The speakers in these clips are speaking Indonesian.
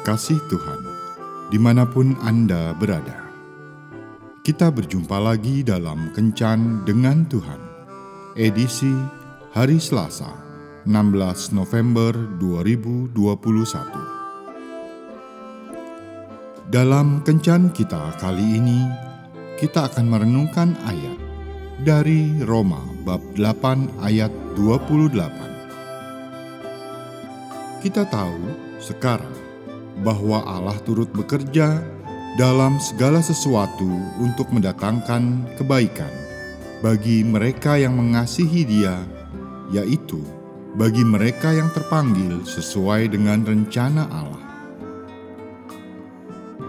kasih Tuhan, di mana pun Anda berada. Kita berjumpa lagi dalam Kencan dengan Tuhan, edisi hari Selasa, 16 November 2021. Dalam Kencan kita kali ini, kita akan merenungkan ayat dari Roma bab 8 ayat 28. Kita tahu sekarang bahwa Allah turut bekerja dalam segala sesuatu untuk mendatangkan kebaikan bagi mereka yang mengasihi Dia, yaitu bagi mereka yang terpanggil sesuai dengan rencana Allah.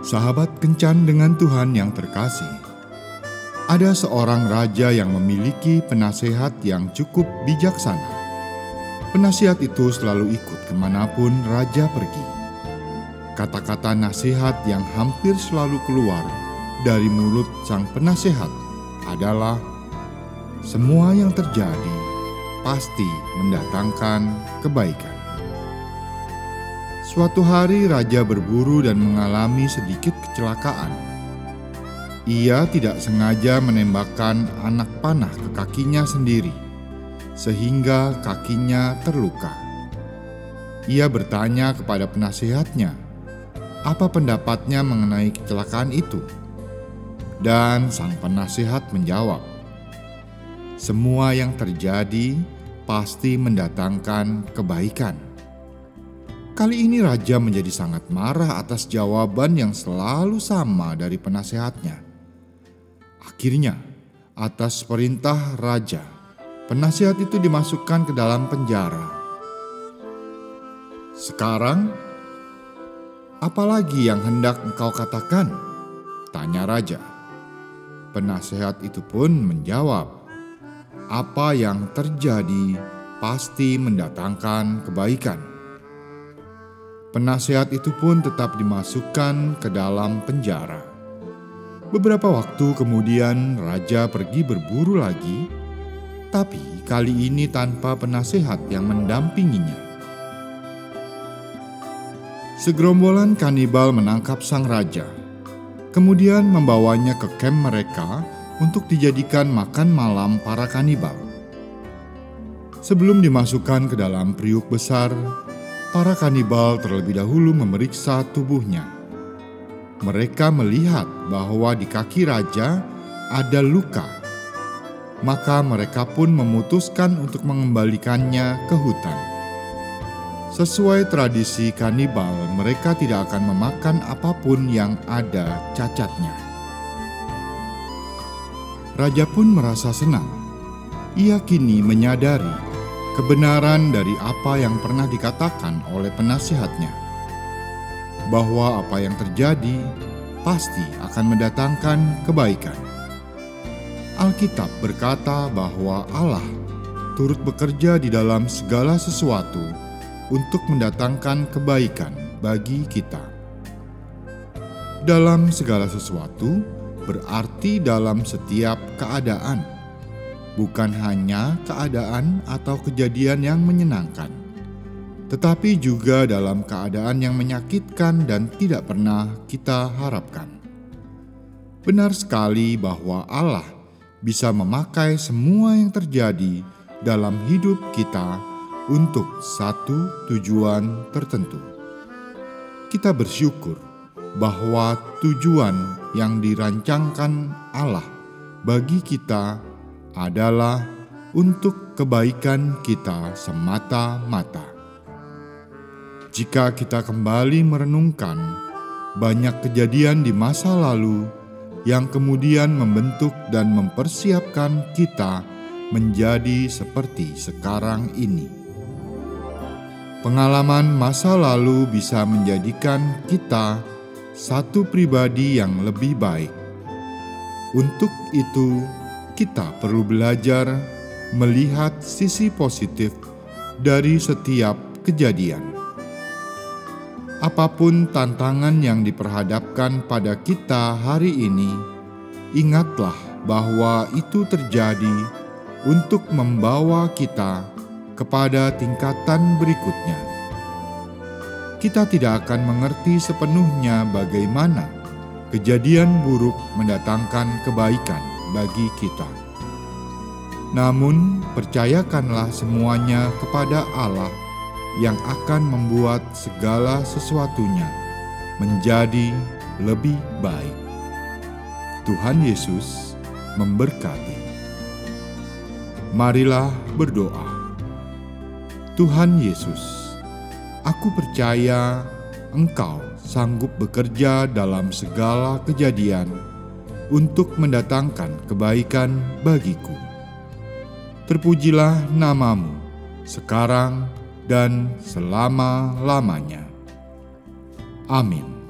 Sahabat kencan dengan Tuhan yang terkasih, ada seorang raja yang memiliki penasehat yang cukup bijaksana Penasihat itu selalu ikut ke mana pun raja pergi. Kata-kata nasihat yang hampir selalu keluar dari mulut sang penasehat adalah semua yang terjadi pasti mendatangkan kebaikan. Suatu hari raja berburu dan mengalami sedikit kecelakaan. Ia tidak sengaja menembakkan anak panah ke kakinya sendiri sehingga kakinya terluka. Ia bertanya kepada penasihatnya, apa pendapatnya mengenai kecelakaan itu? Dan sang penasihat menjawab, "Semua yang terjadi pasti mendatangkan kebaikan." Kali ini raja menjadi sangat marah atas jawaban yang selalu sama dari penasehatnya. Akhirnya, atas perintah raja, penasihat itu dimasukkan ke dalam penjara. Sekarang, apalagi yang hendak engkau katakan? Tanya raja. Penasehat itu pun menjawab, "Apa yang terjadi pasti mendatangkan kebaikan." Penasehat itu pun tetap dimasukkan ke dalam penjara. Beberapa waktu kemudian, raja pergi berburu lagi tapi kali ini tanpa penasehat yang mendampinginya. Segerombolan kanibal menangkap sang raja, kemudian membawanya ke kem mereka untuk dijadikan makan malam para kanibal. Sebelum dimasukkan ke dalam periuk besar, para kanibal terlebih dahulu memeriksa tubuhnya. Mereka melihat bahwa di kaki raja ada luka maka mereka pun memutuskan untuk mengembalikannya ke hutan. Sesuai tradisi kanibal, mereka tidak akan memakan apa pun yang ada cacatnya. Raja pun merasa senang. Ia kini menyadari kebenaran dari apa yang pernah dikatakan oleh penasihatnya, bahwa apa yang terjadi pasti akan mendatangkan kebaikan. Alkitab berkata bahwa Allah turut bekerja di dalam segala sesuatu untuk mendatangkan kebaikan bagi kita. Dalam segala sesuatu berarti dalam setiap keadaan, bukan hanya keadaan atau kejadian yang menyenangkan, tetapi juga dalam keadaan yang menyakitkan dan tidak pernah kita harapkan. Benar sekali bahwa Allah bisa memakai semua yang terjadi dalam hidup kita untuk satu tujuan tertentu. Kita bersyukur bahwa tujuan yang dirancangkan Allah bagi kita adalah untuk kebaikan kita semata-mata. Jika kita kembali merenungkan banyak kejadian di masa lalu yang kemudian membentuk dan mempersiapkan kita menjadi seperti sekarang ini. Pengalaman masa lalu bisa menjadikan kita satu pribadi yang lebih baik. Untuk itu, kita perlu belajar melihat sisi positif dari setiap kejadian apa pun tantangan yang diperhadapkan pada kita hari ini, ingatlah bahwa itu terjadi untuk membawa kita kepada tingkatan berikutnya. kita tidak akan mengerti sepenuhnya bagaimana kejadian buruk mendatangkan kebaikan bagi kita. Namun, percayakanlah semuanya kepada Allah yang akan membuat segala sesuatunya menjadi lebih baik. Tuhan Yesus memberkati. Marilah berdoa. Tuhan Yesus, aku percaya Engkau sanggup bekerja dalam segala kejadian untuk mendatangkan kebaikan bagiku. Terpujilah namamu sekarang dan selama-lamanya. Amin.